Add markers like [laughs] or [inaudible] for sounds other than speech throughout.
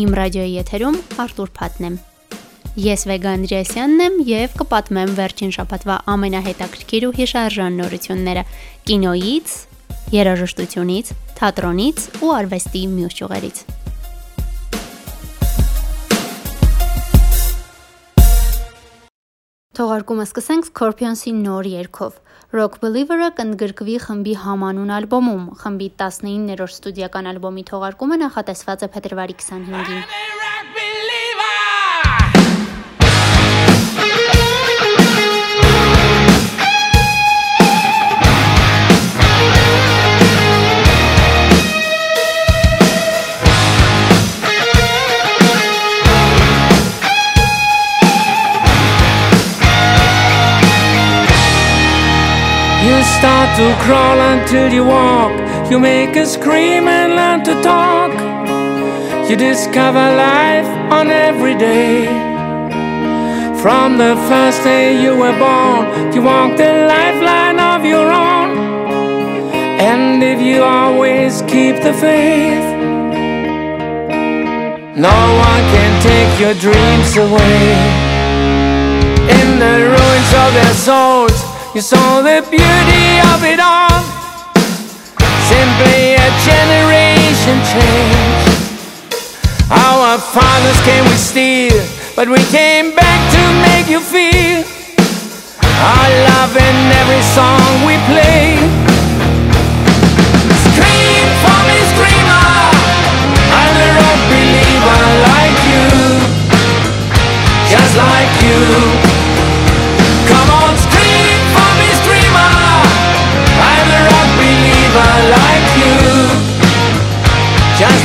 Իմ ռադիոյի եթերում Արտուր Փաթն եմ։ Ես Վեգա Անդրեասյանն եմ եւ կպատմեմ վերջին շաբաթվա ամենահետաքրքիր ու հիշարժան նորությունները կինոյից, երաժշտությունից, թատրոնից ու արվեստի մյուս ճյուղերից։ Թողարկումը սկսենք Scorpions-ի նոր երգով։ Rock Believer-ը կընդգրկվի խմբի համանուն ալբոմում։ Խմբի 19-րդ ստուդիական ալբոմի թողարկումը նախատեսված է փետրվարի 25-ին։ crawl until you walk. You make a scream and learn to talk. You discover life on every day. From the first day you were born, you walk the lifeline of your own. And if you always keep the faith, no one can take your dreams away. In the ruins of their souls, you saw the beauty of it all. Simply a generation change. Our fathers came with steel, but we came back to make you feel our love in every song we play. Scream for me, screamer. I'm a rock believer like you, just like you.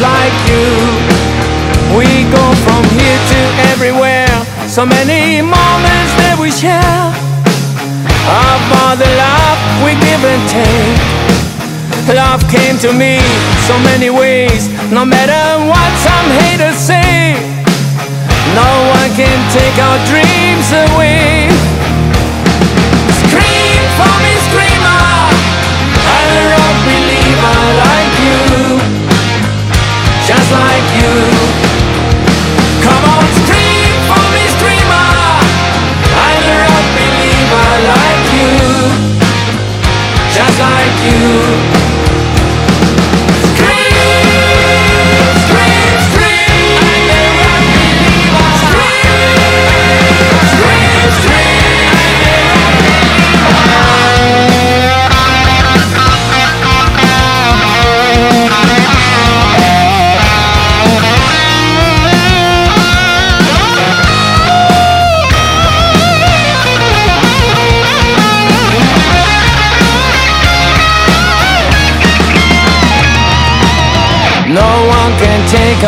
Like you. We go from here to everywhere, so many moments that we share. All the love we give and take. Love came to me so many ways, no matter what some haters say. No one can take our dreams away. Scream for me, screamer. I like you, just like you. Come on, scream for me, screamer. I'm a rock believer like you, just like you.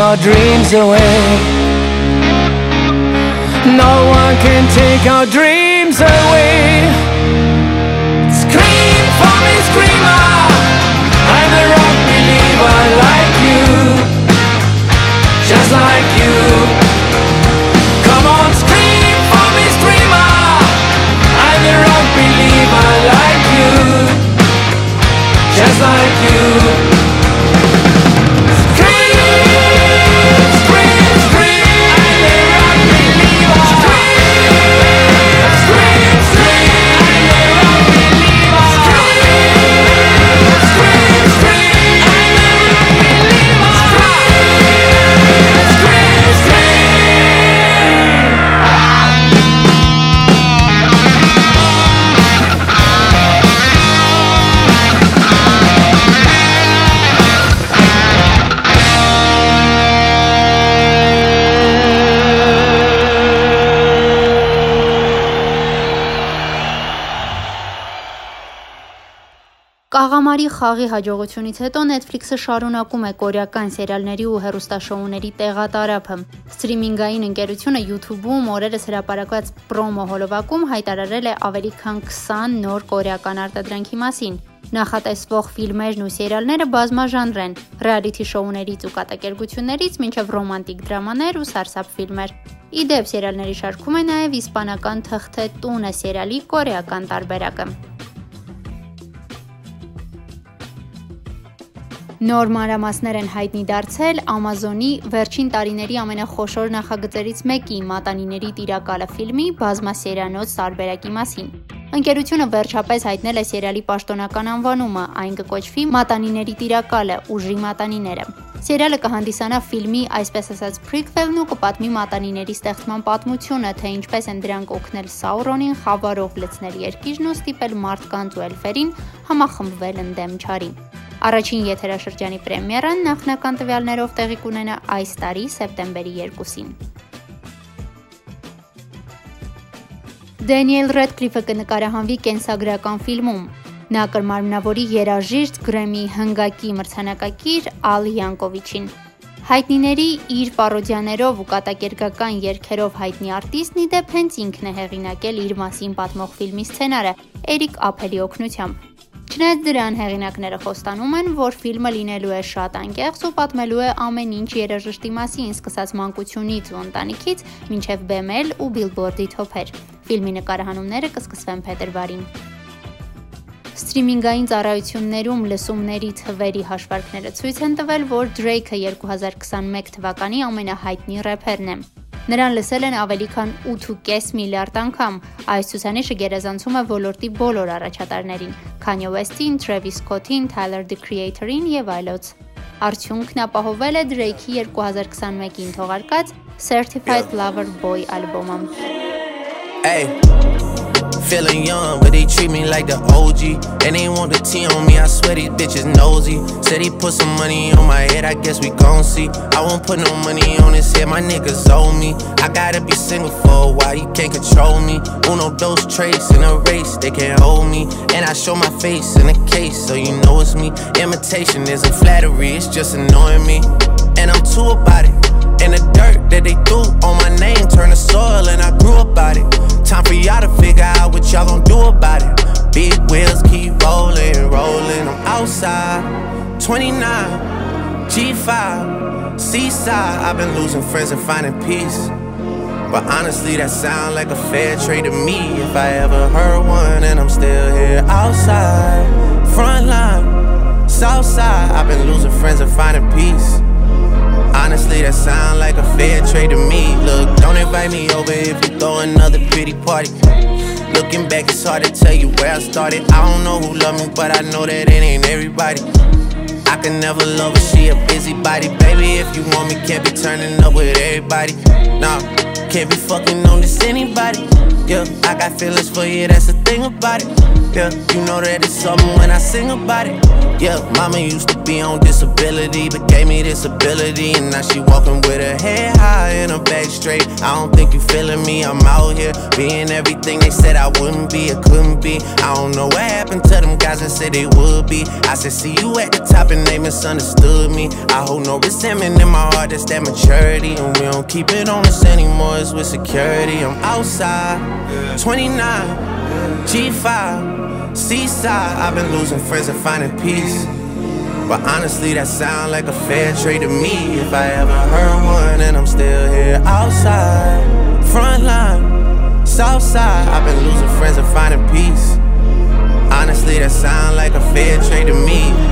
Take our dreams away. No one can take our dreams away. Կաղամարի խաղի հաջողությունից հետո Netflix-ը շարունակում է կորեական սերիալների ու հեռուստաշոուների տեղատարափը։ Սթրիմինգային ընկերությունը YouTube-ում օրերս հրապարակված պրոմո հոլովակում հայտարարել է ավելի քան 20 նոր կորեական արտադրանքի մասին։ Նախատեսվող ֆիլմերն ու սերիալները բազմաժանր են՝ ռեալիթի շոուներից ու կատակերգություններից մինչև ռոմանտիկ դրամաներ ու սարսափ ֆիլմեր։ Իդեպ սերիալների շարքում է նաև իսպանական թղթե տունը սերիալի կորեական տարբերակը։ Նոր մանրամասներ են հայտնի դարձել Amazon-ի վերջին տարիների ամենախոշոր նախագծերից մեկի՝ Մատանիների Տիրակալը ֆիլմի բազմասերիանոց տարբերակի մասին։ Ընկերությունը վերջապես հայտնել է սերիալի պաշտոնական անվանումը, այն կկոչվի Մատանիների Տիրակալը՝ ուժի մատանիները։ Սերիալը կհանդիսանա ֆիլմի, այսպես ասած, prequel-ն ու կպատմի մատանիների ստեղծման պատմությունը, թե ինչպես են դրանք օգնել Սաուրոնին խավարով լցնել երկիրն ու ստիպել մարդկանց ու էլֆերին համախմբվել ընդդեմ չարի։ Առաջին եթերաշրջանի պրեմիերան նախնական տվյալներով տեղի կունենա այս տարի սեպտեմբերի 2-ին։ Դենիել Ռեդկլիֆը կնկարահանվի կենսագրական ֆիլմում։ Նա կրմարմնավորի երաժիշտ Գրեմի հնգակի մրցանակակիր Ալ Յանկովիչին։ Հայտնիների իր պարոդիաներով ու կատակերգական երգերով հայտնի արտիստն ի դեպ հենց ինքն է հեղինակել իր մասին պատմող ֆիլմի սցենարը Էրիկ Ափելի օգնությամբ։ Չնայած դրան հեղինակները խոստանում են, որ ֆիլմը լինելու է շատ անկեղծ ու պատմելու է ամեն ինչ երաժշտի մասին, սկսած մանկությունից ու ընտանիքից, մինչև բեմել ու բիլբորդի թոփեր։ Ֆիլմի նկարահանումները կսկսվեն փետրվարին։ Սթրիմինգային ծառայություններում լսումների թվերի հաշվարկները ցույց են տվել, որ Drake-ը 2021 թվականի ամենահայտնի рэփերն է։ Նրան լսել են ավելի քան 8.5 միլիարդ անգամ։ Այս ցուցանիշը գերազանցում է ոլորտի բոլոր առաջատարներին՝ Kanye West-ին, Travis Scott-ին, Tyler the Creator-ին եւ այլոց։ Արդյունքն ապահովել է Drake-ի 2021-ին թողարկած Certified Lover Boy ալբոմը։ Hey Feeling young, but they treat me like the OG. And they want the T on me, I swear these bitches nosy. Said he put some money on my head, I guess we gon' see. I won't put no money on his head, my niggas owe me. I gotta be single for a while, you can't control me. Uno those traits in a race, they can't hold me. And I show my face in a case, so you know it's me. Imitation isn't flattery, it's just annoying me. And I'm too about it. And the dirt that they threw on my name turned to soil, and I grew about it. Time for y'all to figure out what y'all gon' do about it. Big wheels keep rolling, rolling. I'm outside, 29, G5, seaside. I've been losing friends and finding peace. But honestly, that sound like a fair trade to me. If I ever heard one, and I'm still here outside, front line, south side. I've been losing friends and finding peace. Honestly, that sound like a fair trade to me. Look, don't invite me over if you throw another pretty party. Looking back, it's hard to tell you where I started. I don't know who love me, but I know that it ain't everybody. I can never love her, she a busybody. Baby, if you want me, can't be turning up with everybody. Nah, can't be fucking on this anybody. Yeah, I got feelings for you, that's the thing about it. You know that it's something when I sing about it. Yeah, mama used to be on disability, but gave me this ability. And now she walking with her head high and her back straight. I don't think you feeling me, I'm out here being everything they said I wouldn't be, or couldn't be. I don't know what happened to them guys that said they would be. I said, see you at the top and they misunderstood me. I hold no resentment in my heart, that's that maturity. And we don't keep it on us anymore, it's with security. I'm outside, 29, G5. Seaside, I've been losing friends and finding peace. But honestly, that sound like a fair trade to me. If I ever heard one, and I'm still here outside. Front line, south side, I've been losing friends and finding peace. Honestly, that sound like a fair trade to me.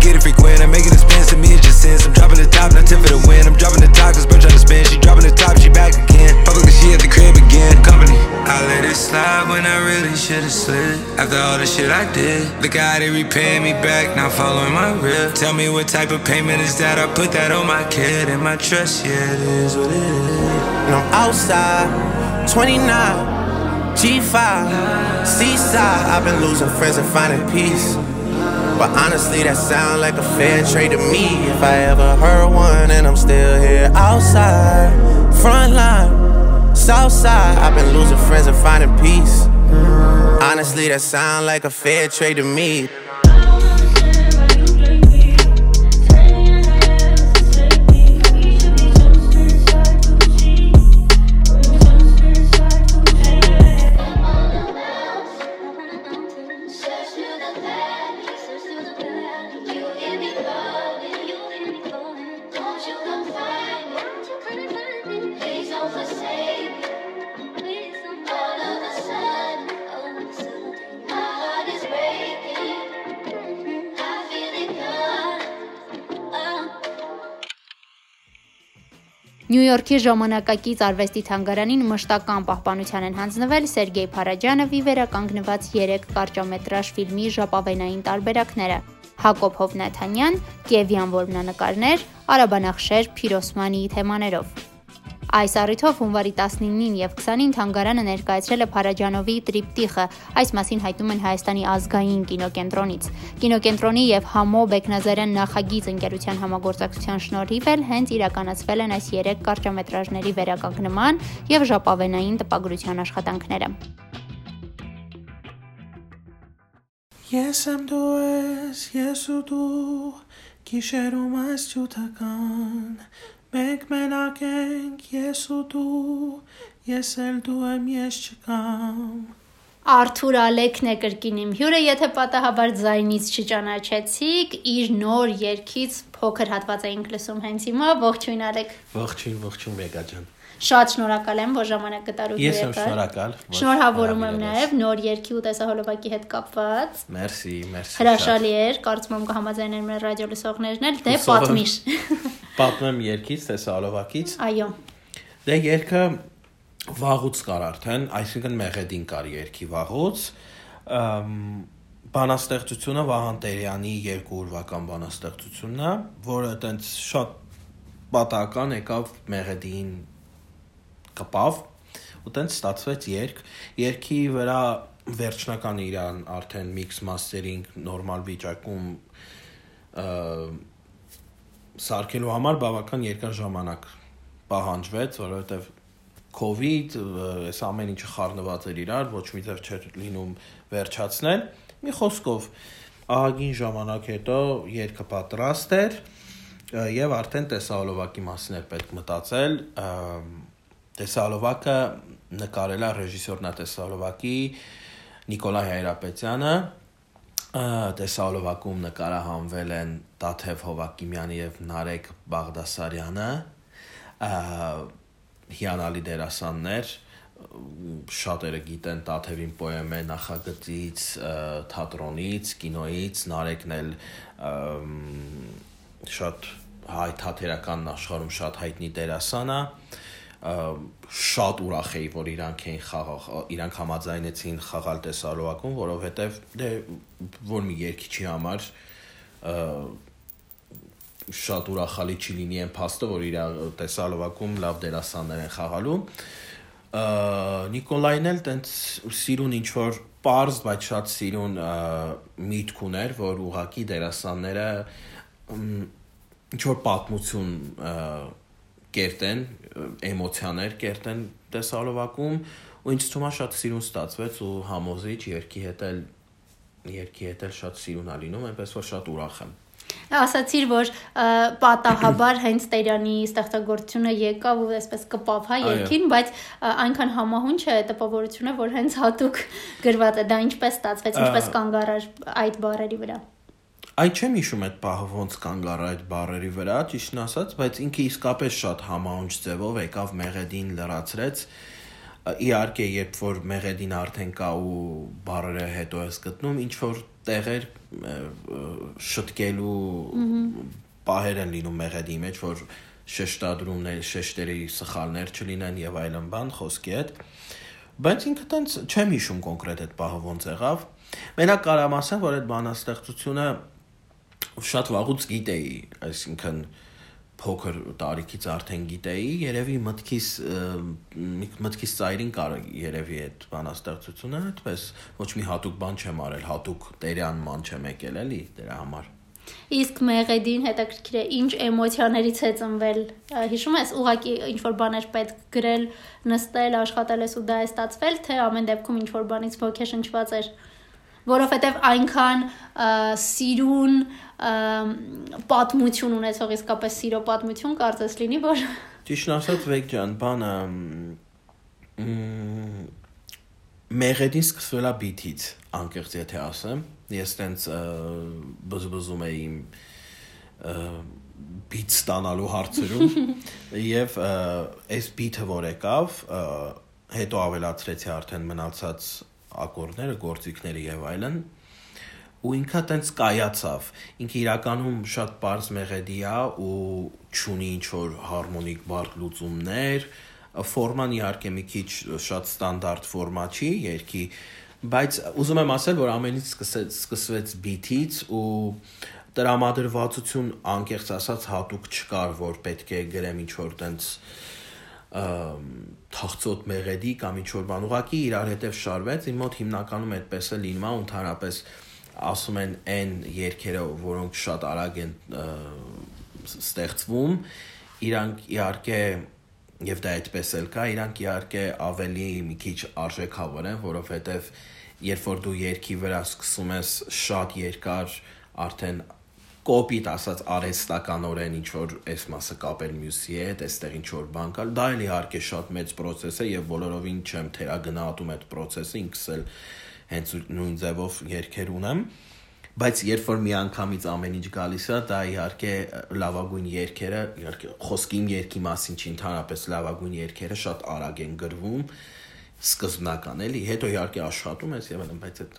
get it frequent. I'm making expensive, me it just sense. I'm dropping the top, not tip for the win. I'm dropping the top, cause bitch trying to spin. She dropping the top, she back again. Publicly, she at the crib again. Company. I let it slide when I really should've slid. After all the shit I did, the guy they repaying me back, now following my rib. Tell me what type of payment is that? I put that on my kid and my trust, yeah, it is what it is. And I'm outside, 29, G5, Seaside. I've been losing friends and finding peace. But honestly, that sound like a fair trade to me. If I ever heard one, and I'm still here outside, front line, south side. I've been losing friends and finding peace. Honestly, that sound like a fair trade to me. Նյու Յորքի ժամանակակից արվեստի թանգարանին մշտական պահպանության են հանձնվել Սերգեյ Փարաջանովի վերականգնված 3 կարճամետրաժ ֆիլմի ժապավենային տարբերակները՝ Հակոբ Հովնաթանյան, Կիևյան որմնանկարներ, Արաբանախշեր Փիրոսմանիի թեմաներով։ Այս առիթով հունվարի 19-ին եւ 20-ին թանգարանը ներկայացրել է Փարաջանովի տրիպտիխը։ Այս մասին հայտնում են Հայաստանի ազգային կինոկենտրոնից։ Կինոկենտրոնի եւ Համո Բեկնազարյան նախագիծ ընկերության համագործակցության շնորհիվ էլ հենց իրականացվել են այս 3 կարճամետրաժների վերականգնման եւ ժապավենային տպագրության աշխատանքները։ Ես եմ դու ես, ես ու դու, գիշերում այս ջութական, Մենք մենակ ենք, ես ու դու, ես էլ դու եմ, ես չկամ։ Արթուր Ալեքն է կրկին իմ հյուրը, եթե պատահաբար ձայնից չճանաչեցիք, իր նոր երգից փոքր հատված էինք լսում հենց հիմա։ Ողջույն Ալեք։ Ողջույն, ողջույն Մեգա ջան։ Շատ շնորհակալ եմ, որ ժամանակ գտար ու Ես եմ շնորհակալ։ Շնորհավորում եմ նաև նոր երկի ու տեսահոլովակի հետ կապված։ Մերսի, մերսի։ Հրաշալի էր, կարծում եմ կհամաձայնեն մեր ռադիո լսողներն էլ, դե պատմիշ։ [laughs] Պատմեմ երկից, տեսահոլովակից։ Այո։ Դե երկը վաղուց կար արդեն, այսինքն Մեղեդին կար երկի վաղուց։ Բանաստեղծությունը Վահան Տերյանի երկու ուրվական բանաստեղծությունն է, որը այտենց շատ պատահական եկավ Մեղեդին կպավ ու տենց ստացվեց երկ երկի վրա վերջնական իրան արդեն mix mastering նորմալ վիճակում սարքելու համար բավական երկար ժամանակ պահանջվեց, որովհետև COVID, այս ամեն ինչը խառնված էր իրար, ոչ մի ձև չէր լինում վերջացնել։ Մի խոսքով ահագին ժամանակ հետո երկը պատրաստ էր եւ արդեն տեսահոլովակի մասին էր պետք մտածել Տեսալովակը նկարել է ռեժիսորնա Տեսալովակի Նիկոլայ Հայրապետյանը Տեսալովակում նկարահանվել են Տաթև Հովակիմյանը եւ Նարեկ Բաղդասարյանը հիանալի դերասաններ շատերը գիտեն Տաթևին պոեմե նախագծից, թատրոնից, կինոյից, Նարեկն էլ շատ հայ թատերական աշխարհում շատ հայտնի դերասան է շատ ուրախ էի, որ իրանք էին խաղաղ, իրանք համաձայնեցին խաղալ տեսարողակում, որովհետև դե որ մի երկիչի համար շատ ուրախալի չի լինի այն փաստը, որ իր տեսալովակում լավ դերասաններ են խաղալու։ Նիկոլայն էլ տենց սիրուն ինչ որ པարզ, բայց շատ սիրուն միտք ուներ, որ ուղակի դերասանները ինչ որ պատմություն կերտեն, էմոցիաներ կերտեն տեսալովակում ու ինձ թվում է շատ սիրուն ստացվեց ու համոզիչ երկի հետ էլ երկի հետ էլ շատ սիրուն է լինում, այնպես որ շատ ուրախ եմ ասացիր որ պատահաբար [clears throat] հենց Տերյանի ստեղծագործությունը եկավ ու այսպես կպավ հա երկին, բայց այնքան համահունչ է տպավորությունը, որ հենց հատուկ գրված է, դա ինչպես ստացվեց, ինչպես կանգ առար այդ բառերի վրա։ Այ չեմ հիշում այդ պահը ոնց կանգ առա այդ բարերի վրա, ճիշտն ասած, բայց ինքը իսկապես շատ համաունչ ձևով եկավ մեղեդին լրացրեց։ Իհարկե, երբ որ մեղեդին արդեն կա ու բարերը հետո ես գտնում, ինչ որ տեղեր շտկելու պահեր են լինում մեղեդի մեջ, որ շեշտադրումներ, շեշտերի սխալներ չլինեն եւ այլն բան խոսքի հետ բայց ինքը տենց չեմ հիշում կոնկրետ այդ պահը ոնց եղավ։ Մենակ կարամ ասեմ, որ այդ բանաստեղծությունը շատ վաղուց գիտեի, այսինքն փոքր տարիքից արդեն գիտեի, երևի մտքիս մտքիս ծայրին կար երևի այդ բանաստեղծությունը, այդպես ոչ մի հատուկ բան չեմ արել, հատուկ տերյանման չեմ եկել էլի դրա համար։ Իսկ մեղեդին հետաքրքիր է ինչ էմոցիաներից է ծնվել։ Հիշում ես, ուղակի ինչ որ բաներ պետք գրել, նստել, աշխատել ես ու դա է ստացվել, թե ամեն դեպքում ինչ որ բանից ոգեշնչված էր որովհետև այնքան սիրուն պատմություն ունեցող իսկապես սիրո պատմություն կարծես լինի, որ Ճիշտ ասած Վեկ ջան, բանը մեղեդին սկսվել է բիթից, անկեղծ եթե ասեմ։ Ես տենց բզբզում էի իմ բիթ ստանալու հարցերում [laughs] եւ այս բիթը որ եկավ, հետո ավելացրեցի արդեն մնացած ակորդները, գործիքները եւ այլն ու ինքը տենց կայացավ ինքը իրականում շատ པարզ մեղեդի է ու ճունի ինչ որ հարմոնիկ բարդ լուծումներ ֆորման իհարկե մի քիչ շատ ստանդարտ ֆորմա չի երկի բայց ուզում եմ ասել որ ամենից սկսեց սկսվեց բիթից ու տրամադրվածություն անկեղծ ասած հատուկ չկար որ պետք է գրեմ ինչ որ տենց թախծոտ մեղեդի կամ ինչ որ բան ուղակի իրար հետև շարվեց իմ մոտ հիմնականում այդպես է լինում ու ընդհանրապես ասում են այն երկերը որոնք շատ արագ են ստեղծվում իրանք իհարկե եւ դա այդպես էլ կա իրանք իհարկե ավելի մի քիչ արժեքավոր են որովհետեւ երբ որ դու երկի վրա սկսում ես շատ երկար արդեն կոպիտ ասած արհեստականորեն ինչ որ այս մասը կապել մյուսի հետ, այստեղ ինչ որ բան կա, դա էլ իհարկե շատ մեծ process է եւ բոլորովին չեմ թերագնահատում այդ process-ը, ինքս էլ հենց նույն ձևով երկեր ունեմ բայց երբ որ մի անգամից ամեն ինչ գալիս է, դա իհարկե լավագույն երկերը, իհարկե խոսքի իմ երկի մասին չի, ընդհանրապես լավագույն երկերը շատ արագ են գրվում, սկզբնական էլի, հետո իհարկե աշխատում ես եւ այլն, բայց այդ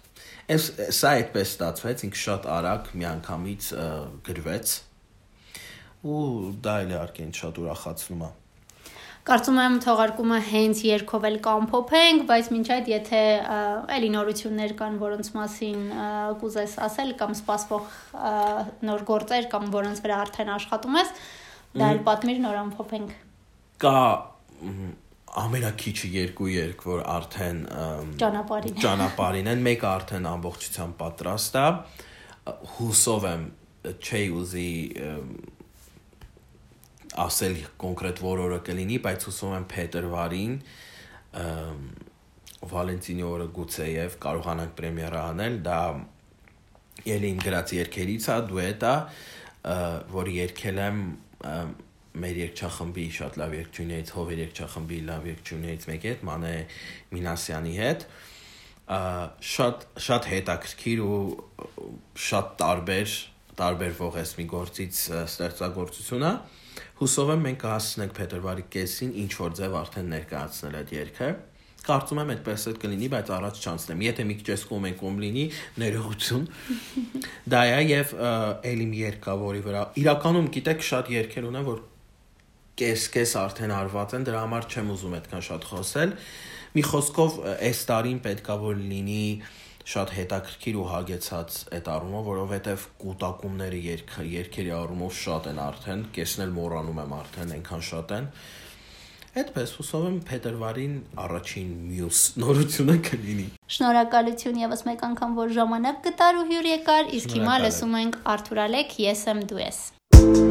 Այս սա այդպես ստացվեց, ինքը շատ արագ միանգամից գրվեց ու դա էլ իհարկե ինձ շատ ուրախացնում է։ Կարծում եմ թողարկումը հենց երկով էլ կամփոփենք, բայց մինչ այդ եթե էլի նորություններ կան, որոնց մասին կուզես ասել կամ սպասվող նոր գործեր կամ որոնց վրա արդեն աշխատում ես, դա էլ պատմիր նոր ամփոփենք։ Կա ամենակիչը երկու երկ, որ արդեն ճանապարհին ճանապարհին են, մեկը արդեն ամբողջությամբ պատրաստ է։ Հուսով եմ չի ուզի ասել կոնկրետ որ օրը կլինի, բայց հուսով եմ փետրվարին Վալենտինի օրը գուցեև կարողանանք պրեմիերա անել, դա ելի իմ գրած երկերից է, դուետ է, որը երկել եմ մեր երգչախմբի շատ լավ երգչուներից, հովեր երգչախմբի լավ երգչուներից մեկի հետ, Մանե Մինասյանի հետ, շատ շատ հետաքրքիր ու շատ տարբեր տարբերվող էս մի գործից ստեղծագործությունը հուսով եմ մենք կհասցնենք փետրվարի կեսին ինչ որ ձև արդեն ներկայացնել այդ երգը կարծում եմ այդպես էլ կլինի, բայց առաջ չանցնեմ։ Եթե մի քիչ էսկում ենք կոմ լինի, ներողություն։ [laughs] Դա է եւ էլի մի երգա, որի վրա իրականում գիտեք շատ երգեր ունեն, որ կես-կես արդեն արված են, դրա համար չեմ ուզում այդքան շատ խոսել։ Մի խոսքով այս տարին պետքա որ լինի շատ հետաքրքիր ու հագեցած այդ առումով, որովհետև կൂട്ടակումները երկ երկերի առումով շատ են արդեն, կեսն էլ մոռանում եմ արդեն, այնքան շատ են։ Այդպես հուսով եմ փետրվարին առաջին մյուս նորությունը կլինի։ Շնորհակալություն եւս մեկ անգամ, որ ժամանակ գտար ու հյուր եկար, իսկ հիմա լսում ենք Արթուր Ալեք, ես եմ դու ես։ Ես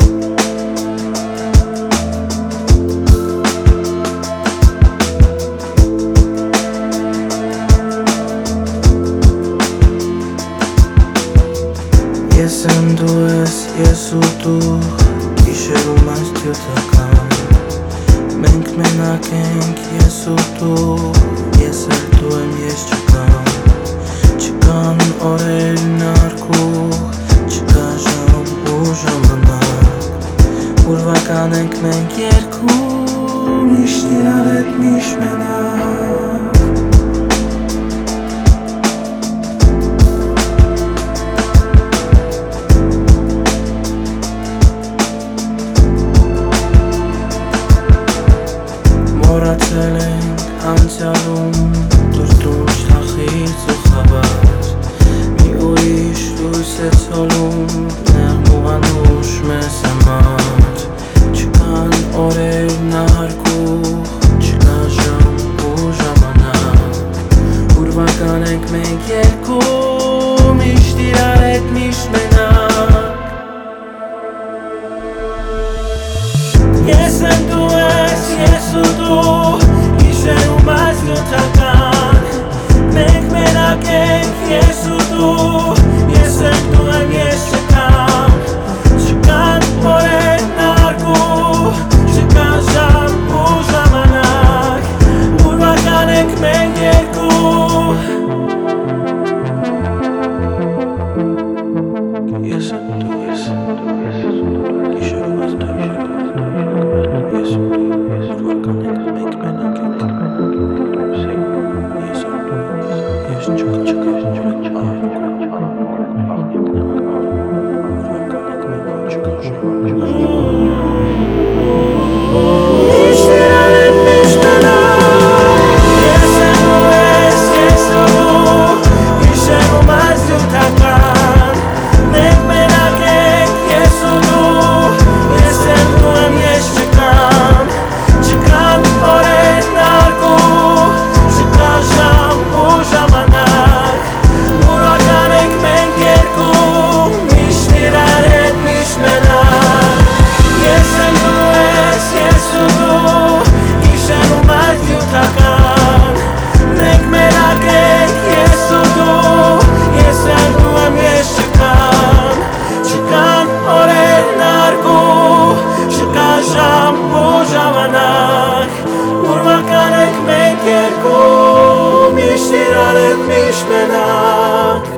שירה משמנך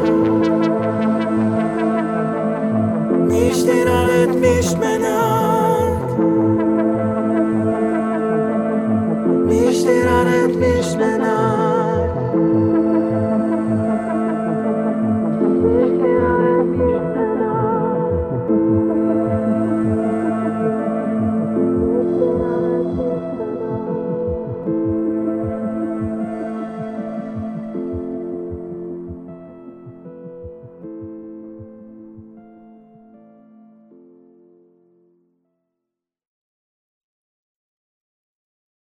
מי שתירא את משמנך